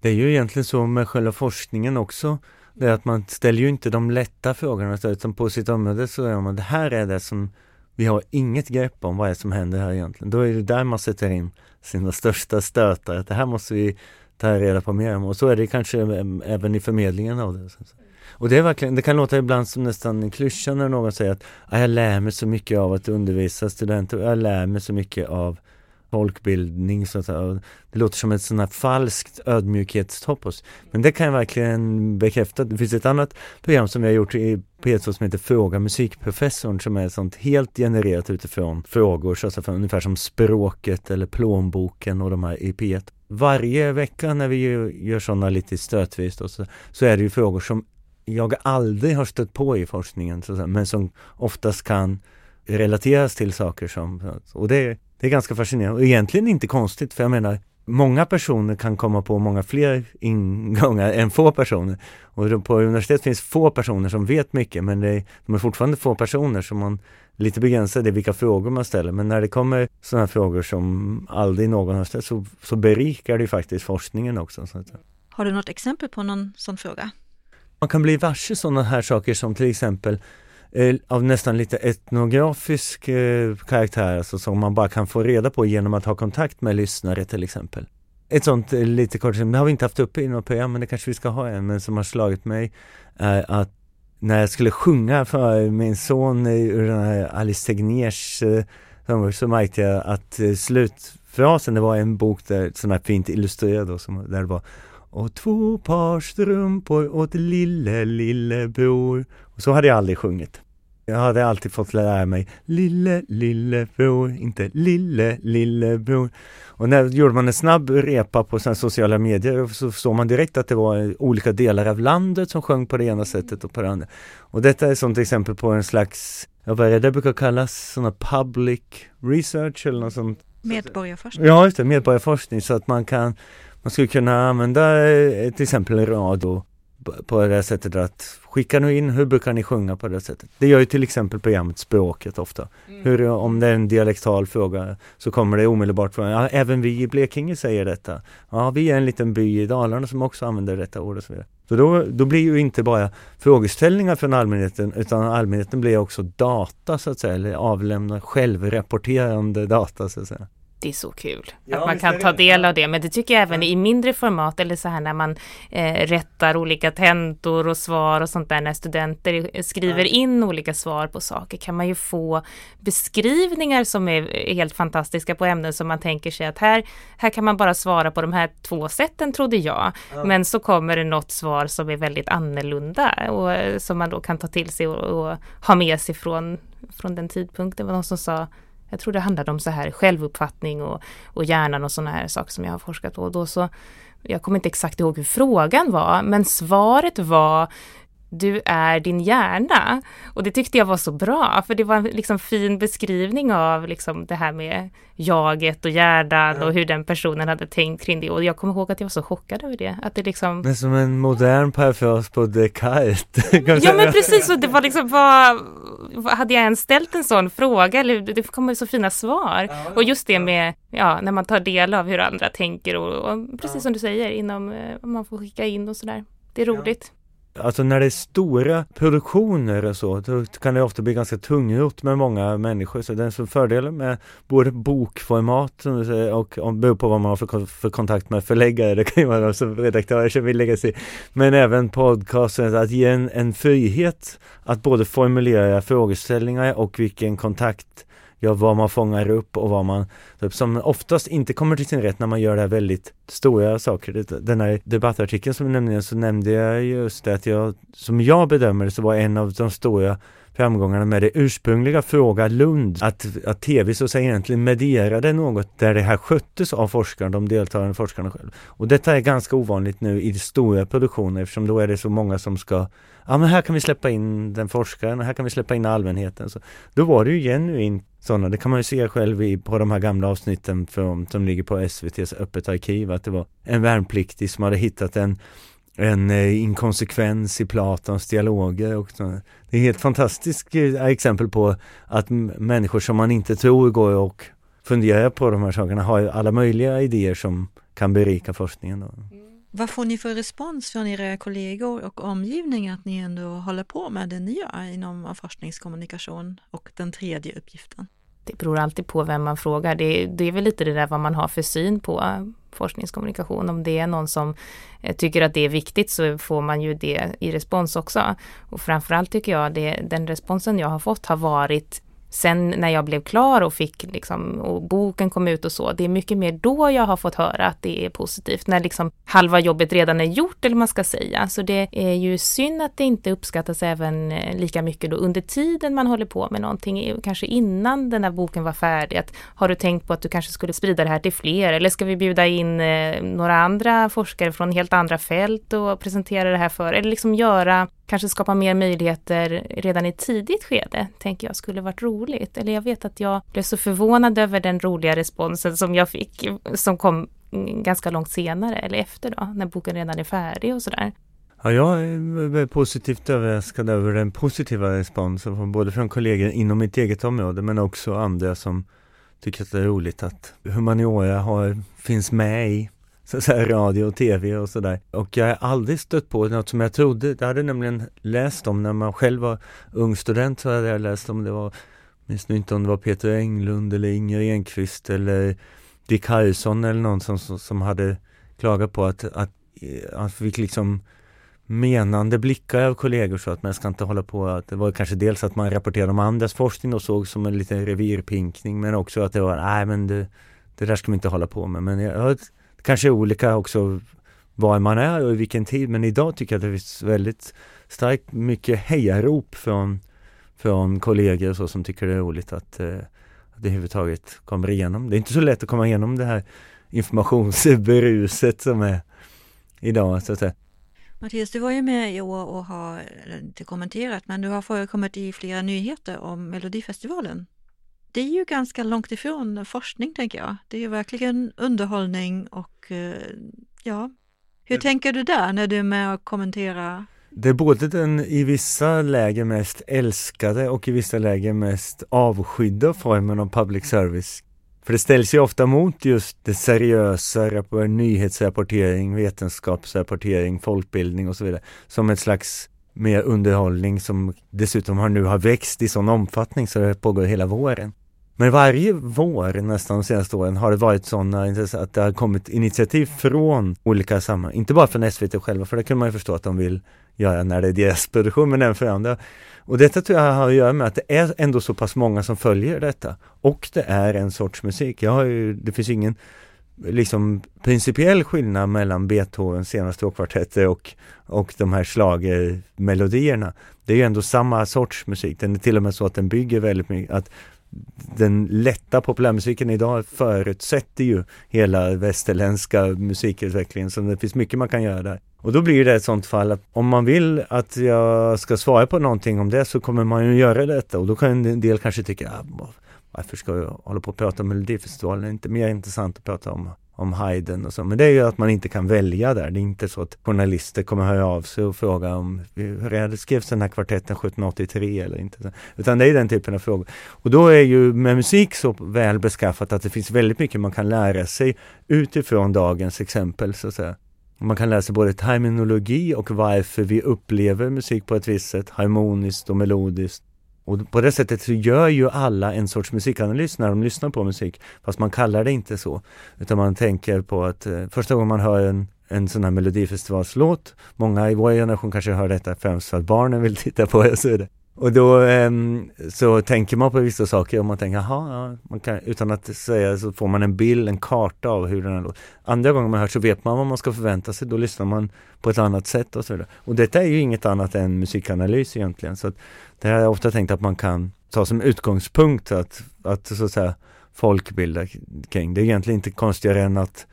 Det är ju egentligen så med själva forskningen också. Det är att man ställer ju inte de lätta frågorna utan på sitt område så är man det här är det som vi har inget grepp om vad är som händer här egentligen. Då är det där man sätter in sina största stötar. Att det här måste vi ta reda på mer om och så är det kanske även i förmedlingen av det. Och det är verkligen, det kan låta ibland som nästan en klyscha när någon säger att ah, jag lär mig så mycket av att undervisa studenter, jag lär mig så mycket av folkbildning. Så att, det låter som ett sånt här falskt ödmjukhetstopos. Men det kan jag verkligen bekräfta. Det finns ett annat program som vi har gjort i P2 som heter Fråga musikprofessorn som är sånt helt genererat utifrån frågor, så alltså ungefär som språket eller plånboken och de här i P1. Varje vecka när vi gör sådana lite stötvis då, så, så är det ju frågor som jag aldrig har stött på i forskningen, men som oftast kan relateras till saker som, och det, det är ganska fascinerande och egentligen inte konstigt för jag menar Många personer kan komma på många fler ingångar än få personer. Och på universitet finns få personer som vet mycket men det är, de är fortfarande få personer som man lite begränsad i vilka frågor man ställer. Men när det kommer sådana frågor som aldrig någon har ställt så, så berikar det faktiskt forskningen också. Så att. Har du något exempel på någon sån fråga? Man kan bli varse sådana här saker som till exempel eh, av nästan lite etnografisk eh, karaktär, alltså som man bara kan få reda på genom att ha kontakt med lyssnare till exempel. Ett sånt eh, lite kort, det har vi inte haft uppe i något program men det kanske vi ska ha en, men som har slagit mig är att när jag skulle sjunga för min son ur den här Alice Tegnérs eh, så märkte jag att eh, slutfrasen, det var en bok där, sån här fint illustrerad då, som, där det var och två par strumpor åt lille, lillebror. Och så hade jag aldrig sjungit. Jag hade alltid fått lära mig lille, lillebror, inte lille, lillebror. Och när gjorde man en snabb repa på sina sociala medier så såg man direkt att det var olika delar av landet som sjöng på det ena sättet och på det andra. Och detta är som till exempel på en slags, vad är det, det brukar kallas sådana public research eller något sånt. Medborgarforskning. Ja, just det, medborgarforskning så att man kan, man skulle kunna använda eh, till exempel radio på det sättet att skicka nu in, hur brukar ni sjunga på det sättet? Det gör ju till exempel programmet Språket ofta. Mm. Hur, om det är en dialektal fråga så kommer det omedelbart från, ja, även vi i Blekinge säger detta. Ja, vi är en liten by i Dalarna som också använder detta ord och så vidare. Så då, då blir ju inte bara frågeställningar från allmänheten utan allmänheten blir också data så att säga, eller avlämna självrapporterande data så att säga det är så kul ja, att man kan ta del av det. Men det tycker jag även i mindre format eller så här när man eh, rättar olika tentor och svar och sånt där när studenter skriver in olika svar på saker kan man ju få beskrivningar som är helt fantastiska på ämnen som man tänker sig att här, här kan man bara svara på de här två sätten trodde jag. Ja. Men så kommer det något svar som är väldigt annorlunda och eh, som man då kan ta till sig och, och ha med sig från, från den tidpunkten. Det var någon som sa jag tror det handlade om så här självuppfattning och, och hjärnan och sådana här saker som jag har forskat på. Och då så, jag kommer inte exakt ihåg hur frågan var, men svaret var du är din hjärna. Och det tyckte jag var så bra, för det var en liksom fin beskrivning av liksom det här med jaget och hjärnan och hur den personen hade tänkt kring det. Och jag kommer ihåg att jag var så chockad över det. Att det liksom... Men som en modern parafras på Descartes. ja men precis, och det var liksom vad, hade jag ens ställt en sån fråga? Eller det kommer så fina svar. Och just det med, ja, när man tar del av hur andra tänker och, och precis som du säger, inom, eh, man får skicka in och sådär. Det är roligt. Alltså när det är stora produktioner och så, då kan det ofta bli ganska tungrot med många människor. Så den som fördelen med både bokformat som du säger, och om, beror på vad man har för, för kontakt med förläggare, det kan ju vara som redaktörer som vill lägga sig Men även podcasten, att ge en, en frihet att både formulera frågeställningar och vilken kontakt ja, vad man fångar upp och vad man, typ, som oftast inte kommer till sin rätt när man gör det här väldigt stora saker. Den här debattartikeln som jag nämnde, så nämnde jag just det att jag, som jag bedömer det, så var en av de stora framgångarna med det ursprungliga Fråga Lund, att, att tv så att säga egentligen medierade något där det här sköttes av forskarna, de deltagande forskarna själva. Och detta är ganska ovanligt nu i stora produktioner eftersom då är det så många som ska ja men här kan vi släppa in den forskaren och här kan vi släppa in allmänheten. Så, då var det ju genuint sådana, det kan man ju se själv i, på de här gamla avsnitten från, som ligger på SVTs öppet arkiv, att det var en värnpliktig som hade hittat en en eh, inkonsekvens i Platons dialoger och så. Det är helt fantastiskt eh, exempel på att människor som man inte tror går och funderar på de här sakerna har alla möjliga idéer som kan berika forskningen. Då. Mm. Vad får ni för respons från era kollegor och omgivning att ni ändå håller på med det ni gör inom forskningskommunikation och den tredje uppgiften? Det beror alltid på vem man frågar. Det, det är väl lite det där vad man har för syn på eh, forskningskommunikation. Om det är någon som eh, tycker att det är viktigt så får man ju det i respons också. Och framförallt tycker jag det, den responsen jag har fått har varit Sen när jag blev klar och fick liksom, och boken kom ut och så, det är mycket mer då jag har fått höra att det är positivt, när liksom halva jobbet redan är gjort eller man ska säga. Så det är ju synd att det inte uppskattas även eh, lika mycket då under tiden man håller på med någonting, kanske innan den här boken var färdig. Att, har du tänkt på att du kanske skulle sprida det här till fler eller ska vi bjuda in eh, några andra forskare från helt andra fält och presentera det här för, eller liksom göra kanske skapa mer möjligheter redan i tidigt skede, tänker jag skulle varit roligt. Eller jag vet att jag blev så förvånad över den roliga responsen som jag fick, som kom ganska långt senare eller efter då, när boken redan är färdig och sådär. Ja, jag är positivt överraskad över den positiva responsen, både från kollegor inom mitt eget område men också andra som tycker att det är roligt att humaniora har, finns med i så, att säga, radio och tv och sådär. Och jag har aldrig stött på något som jag trodde, jag hade nämligen läst om när man själv var ung student så hade jag läst om det var, minns nu inte om det var Peter Englund eller Inger Enqvist eller Dick Harrison eller någon som, som hade klagat på att, att, eh, att fick liksom menande blickar av kollegor så att man ska inte hålla på att det var kanske dels att man rapporterade om andras forskning och såg som en liten revirpinkning men också att det var, nej men det, det där ska man inte hålla på med. Men jag, kanske är olika också var man är och i vilken tid men idag tycker jag att det finns väldigt starkt mycket hejarop från, från kollegor och så som tycker det är roligt att, eh, att det överhuvudtaget kommer igenom. Det är inte så lätt att komma igenom det här informationsberuset som är idag så att säga. Mattias, du var ju med i år och har eller inte kommenterat, men du har förekommit i flera nyheter om Melodifestivalen. Det är ju ganska långt ifrån forskning, tänker jag. Det är ju verkligen underhållning och eh, ja, hur tänker du där när du är med och kommenterar? Det är både den i vissa läger mest älskade och i vissa läger mest avskydda formen av public service för det ställs ju ofta mot just det seriösa, nyhetsrapportering, vetenskapsrapportering, folkbildning och så vidare. Som ett slags mer underhållning som dessutom har nu har växt i sån omfattning så det pågår hela våren. Men varje vår nästan de senaste åren har det varit sådana att det har kommit initiativ från olika sammanhang, inte bara från SVT själva, för det kan man ju förstå att de vill göra när det är deras produktion, men även för andra. Och detta tror jag har att göra med att det är ändå så pass många som följer detta. Och det är en sorts musik. Jag har ju, det finns ingen liksom principiell skillnad mellan Beethovens senaste stråkkvartetter och, och de här slagermelodierna. Det är ju ändå samma sorts musik. Den är till och med så att den bygger väldigt mycket, att den lätta populärmusiken idag förutsätter ju hela västerländska musikutvecklingen så det finns mycket man kan göra där. Och då blir det ett sånt fall att om man vill att jag ska svara på någonting om det så kommer man ju göra detta och då kan en del kanske tycka ah, varför ska jag hålla på och prata om Melodifestivalen? Det är inte mer intressant att prata om om Haydn och så. Men det är ju att man inte kan välja där. Det är inte så att journalister kommer höra av sig och fråga om hur det, skrevs den här kvartetten 1783 eller inte. Utan det är den typen av frågor. Och då är ju med musik så väl beskaffat att det finns väldigt mycket man kan lära sig utifrån dagens exempel så att säga. Man kan lära sig både terminologi och varför vi upplever musik på ett visst sätt, harmoniskt och melodiskt och på det sättet så gör ju alla en sorts musikanalys när de lyssnar på musik, fast man kallar det inte så. Utan man tänker på att eh, första gången man hör en, en sån här melodifestivalslåt, många i vår generation kanske hör detta främst för att barnen vill titta på det och så vidare. Och då ehm, så tänker man på vissa saker och man tänker, jaha, ja, man kan, utan att säga så får man en bild, en karta av hur den här låter. Andra gånger man hör så vet man vad man ska förvänta sig, då lyssnar man på ett annat sätt och så vidare. Och detta är ju inget annat än musikanalys egentligen. Så att det har jag ofta tänkt att man kan ta som utgångspunkt att, att så att säga folkbilda kring. Det är egentligen inte konstigare än att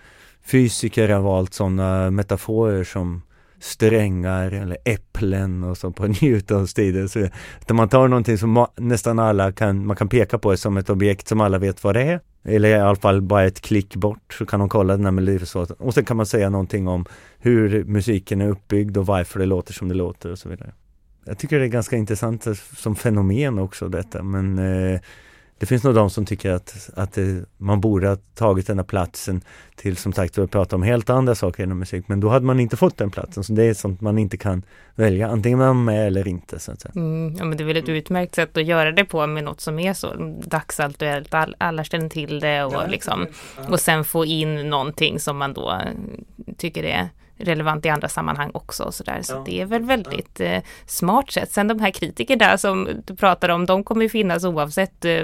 fysiker har valt sådana metaforer som strängar eller äpplen och så på Newtons tid. Så, man tar någonting som nästan alla kan, man kan peka på som ett objekt som alla vet vad det är. Eller i alla fall bara ett klick bort så kan de kolla den här melodifestivalen. Och sen kan man säga någonting om hur musiken är uppbyggd och varför det låter som det låter och så vidare. Jag tycker det är ganska intressant som fenomen också detta men eh, det finns nog de som tycker att, att det, man borde ha tagit den här platsen till som sagt att prata om helt andra saker inom musik. Men då hade man inte fått den platsen. Så det är sånt man inte kan välja. Antingen man är med eller inte. Så att säga. Mm, ja men det är väl ett utmärkt sätt att göra det på med något som är så dagsaktuellt, all, alla känner till det och, ja, liksom, och sen få in någonting som man då tycker är relevant i andra sammanhang också. Så, där. så ja. det är väl väldigt eh, smart sätt. Sen de här kritikerna som du pratar om, de kommer ju finnas oavsett eh,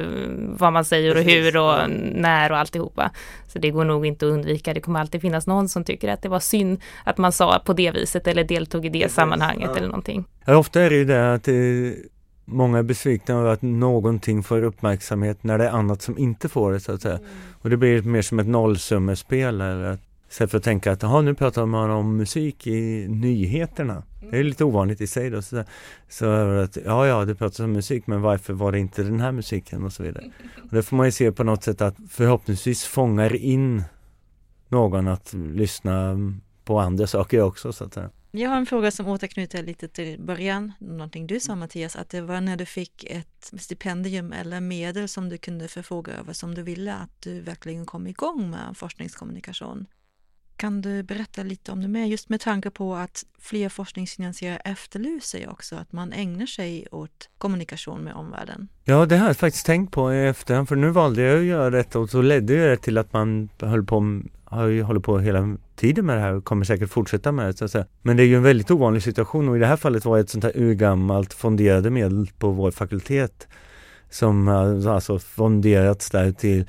vad man säger och hur och ja. när och alltihopa. Så det går nog inte att undvika. Det kommer alltid finnas någon som tycker att det var synd att man sa på det viset eller deltog i det Precis. sammanhanget ja. eller någonting. Ja, ofta är det ju det att det Många är besvikna över att någonting får uppmärksamhet när det är annat som inte får det så att säga. Mm. Och det blir mer som ett nollsummespel eller att Istället för att tänka att aha, nu pratar man om musik i nyheterna. Det är lite ovanligt i sig då. Så, så att, ja, ja, det pratas om musik men varför var det inte den här musiken och så vidare. Och det får man ju se på något sätt att förhoppningsvis fångar in någon att lyssna på andra saker också så att säga. Jag har en fråga som återknyter lite till början, någonting du sa Mattias, att det var när du fick ett stipendium eller medel som du kunde förfoga över som du ville att du verkligen kom igång med forskningskommunikation. Kan du berätta lite om det med, just med tanke på att fler forskningsfinansiärer efterlyser också att man ägnar sig åt kommunikation med omvärlden? Ja, det har jag faktiskt tänkt på i efterhand, för nu valde jag att göra detta och så ledde det till att man höll på, har ju hållit på hela tiden med det här och kommer säkert fortsätta med det. Så att säga. Men det är ju en väldigt ovanlig situation och i det här fallet var det ett sånt här urgammalt fonderade medel på vår fakultet som alltså fonderats där till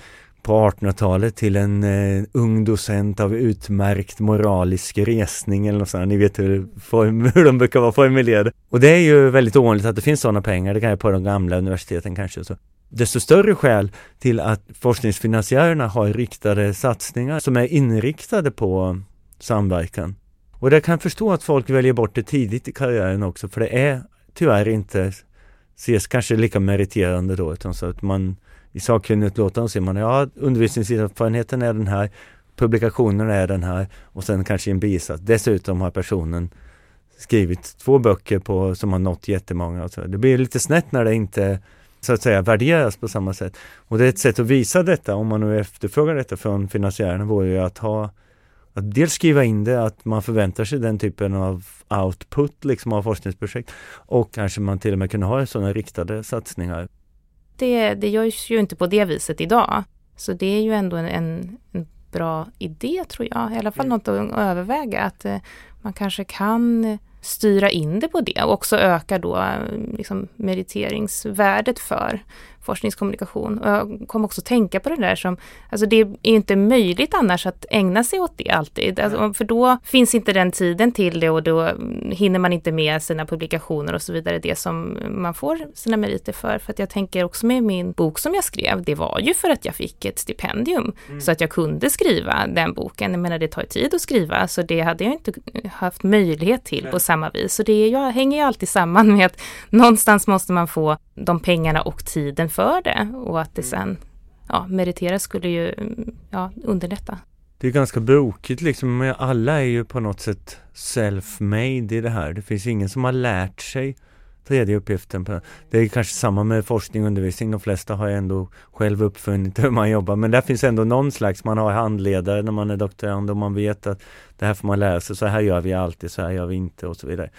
på 1800-talet till en eh, ung docent av utmärkt moralisk resning eller något sånt. Ni vet hur, hur de brukar vara formulerade. Och det är ju väldigt ovanligt att det finns sådana pengar. Det kan ju på de gamla universiteten kanske. Så. Desto större skäl till att forskningsfinansiärerna har riktade satsningar som är inriktade på samverkan. Och jag kan förstå att folk väljer bort det tidigt i karriären också för det är tyvärr inte ses kanske lika meriterande då utan så att man i sakkunnigutlåtanden ser man ja undervisningserfarenheten är den här, publikationen är den här och sen kanske en bisats. Dessutom har personen skrivit två böcker på, som har nått jättemånga. Och så. Det blir lite snett när det inte så att säga värderas på samma sätt. Och det är ett sätt att visa detta, om man nu efterfrågar detta från finansiärerna, vore ju att ha att dels skriva in det, att man förväntar sig den typen av output liksom av forskningsprojekt och kanske man till och med kunde ha sådana riktade satsningar det, det görs ju inte på det viset idag. Så det är ju ändå en, en, en bra idé tror jag, i alla fall mm. något att överväga. Att eh, man kanske kan styra in det på det och också öka då liksom meriteringsvärdet för forskningskommunikation. Och jag kom också tänka på det där som, alltså det är inte möjligt annars att ägna sig åt det alltid. Alltså, för då finns inte den tiden till det och då hinner man inte med sina publikationer och så vidare, det som man får sina meriter för. För att jag tänker också med min bok som jag skrev, det var ju för att jag fick ett stipendium mm. så att jag kunde skriva den boken. Jag menar det tar tid att skriva så det hade jag inte haft möjlighet till Nej. på samma vis. Så det jag hänger ju alltid samman med att någonstans måste man få de pengarna och tiden för det och att det mm. sen ja, meritera skulle ju ja, underlätta. Det är ganska brokigt liksom, alla är ju på något sätt self-made i det här. Det finns ingen som har lärt sig tredje uppgiften. Det är kanske samma med forskning och undervisning. De flesta har ändå själv uppfunnit hur man jobbar. Men där finns ändå någon slags, man har handledare när man är doktorand och man vet att det här får man lära sig. Så här gör vi alltid, så här gör vi inte och så vidare.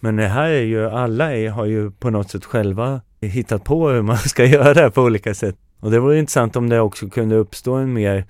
Men det här är ju, alla är, har ju på något sätt själva hittat på hur man ska göra det på olika sätt. Och det vore intressant om det också kunde uppstå en mer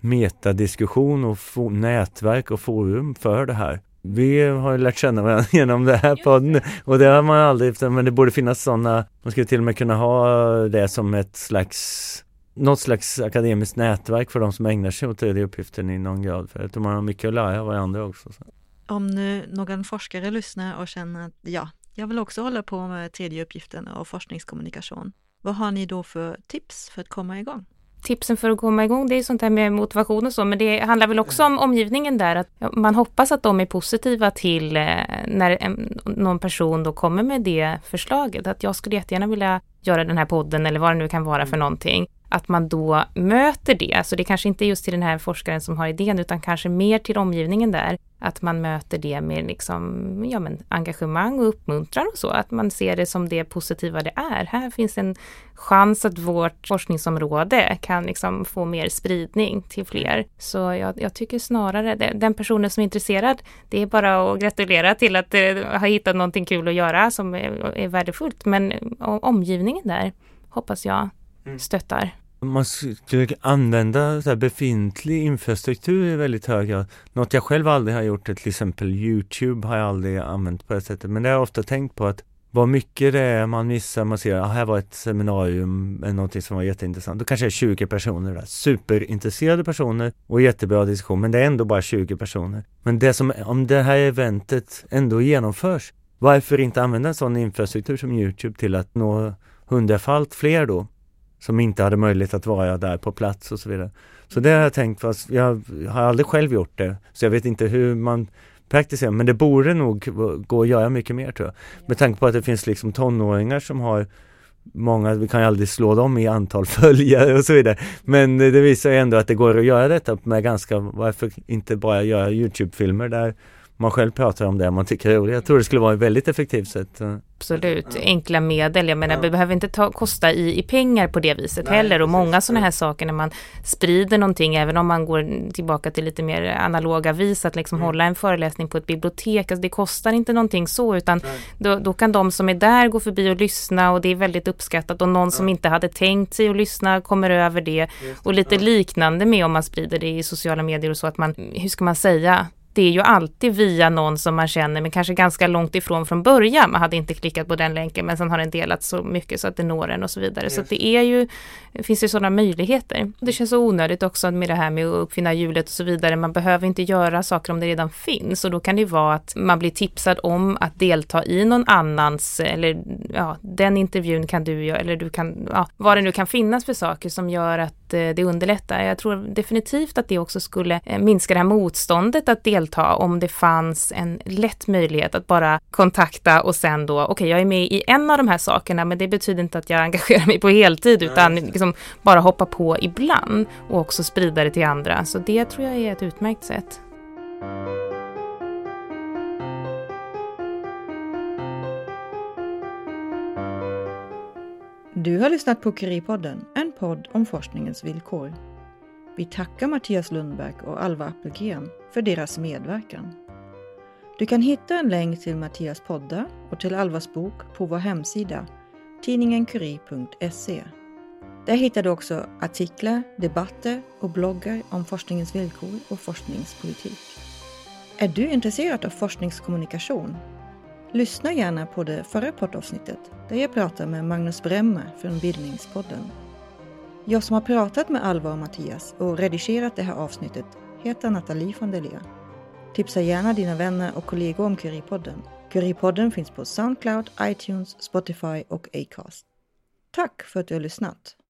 metadiskussion och nätverk och forum för det här. Vi har lärt känna varandra genom det här podden och det har man aldrig, men det borde finnas sådana, man skulle till och med kunna ha det som ett slags något slags akademiskt nätverk för de som ägnar sig åt tredje i någon grad. För jag tror man har mycket att lära av varandra också. Så. Om nu någon forskare lyssnar och känner att ja, jag vill också hålla på med tredje uppgiften och forskningskommunikation. Vad har ni då för tips för att komma igång? tipsen för att komma igång, det är sånt här med motivation och så, men det handlar väl också om omgivningen där, att man hoppas att de är positiva till eh, när någon person då kommer med det förslaget, att jag skulle jättegärna vilja göra den här podden eller vad det nu kan vara för mm. någonting att man då möter det. Så det kanske inte är just till den här forskaren som har idén utan kanske mer till omgivningen där. Att man möter det med liksom, ja, men engagemang och uppmuntran och så. Att man ser det som det positiva det är. Här finns en chans att vårt forskningsområde kan liksom få mer spridning till fler. Så jag, jag tycker snarare det, den personen som är intresserad, det är bara att gratulera till att uh, ha hittat någonting kul att göra som är, är värdefullt. Men omgivningen där hoppas jag mm. stöttar. Man skulle använda så befintlig infrastruktur i väldigt hög grad. Något jag själv aldrig har gjort, till exempel Youtube har jag aldrig använt på det sättet. Men det har jag ofta tänkt på att vad mycket det är man missar, man ser, att här var ett seminarium, eh, någonting som var jätteintressant. Då kanske det är 20 personer där, superintresserade personer och jättebra diskussion, men det är ändå bara 20 personer. Men det som, om det här eventet ändå genomförs, varför inte använda en sån infrastruktur som Youtube till att nå hundrafalt fler då? Som inte hade möjlighet att vara där på plats och så vidare. Så det har jag tänkt, fast jag har aldrig själv gjort det, så jag vet inte hur man praktiserar, men det borde nog gå att göra mycket mer tror jag. Med tanke på att det finns liksom tonåringar som har många, vi kan ju aldrig slå dem i antal följare och så vidare. Men det visar ju ändå att det går att göra detta med ganska, varför inte bara göra Youtube-filmer där man själv pratar om det man tycker är roligt. Jag tror det skulle vara ett väldigt effektivt sätt. Absolut, enkla medel. Jag menar, ja. det behöver inte ta, kosta i, i pengar på det viset Nej, heller. Och många sådana här saker när man sprider någonting, även om man går tillbaka till lite mer analoga vis, att liksom mm. hålla en föreläsning på ett bibliotek, alltså det kostar inte någonting så, utan då, då, kan de som är där gå förbi och lyssna och det är väldigt uppskattat och någon ja. som inte hade tänkt sig att lyssna kommer över det. Och lite ja. liknande med om man sprider det i sociala medier och så, att man, hur ska man säga, det är ju alltid via någon som man känner men kanske ganska långt ifrån från början. Man hade inte klickat på den länken men sen har den delats så mycket så att det når en och så vidare. Yes. Så det är ju, det finns ju sådana möjligheter. Det känns så onödigt också med det här med att uppfinna hjulet och så vidare. Man behöver inte göra saker om det redan finns och då kan det ju vara att man blir tipsad om att delta i någon annans eller ja, den intervjun kan du göra eller du kan, ja, vad det nu kan finnas för saker som gör att eh, det underlättar. Jag tror definitivt att det också skulle eh, minska det här motståndet att delta delta om det fanns en lätt möjlighet att bara kontakta och sen då, okej okay, jag är med i en av de här sakerna men det betyder inte att jag engagerar mig på heltid utan liksom bara hoppa på ibland och också sprida det till andra. Så det tror jag är ett utmärkt sätt. Du har lyssnat på Curie-podden, en podd om forskningens villkor. Vi tackar Mattias Lundberg och Alva Appelgren för deras medverkan. Du kan hitta en länk till Mattias poddar och till Alvas bok på vår hemsida tidningenkuri.se. Där hittar du också artiklar, debatter och bloggar om forskningens villkor och forskningspolitik. Är du intresserad av forskningskommunikation? Lyssna gärna på det förra poddavsnittet där jag pratar med Magnus Bremmer från Bildningspodden. Jag som har pratat med Alva och Mattias och redigerat det här avsnittet heter Nathalie von Delia. Tipsa gärna dina vänner och kollegor om Curie-podden. Curie-podden finns på Soundcloud, iTunes, Spotify och Acast. Tack för att du har lyssnat!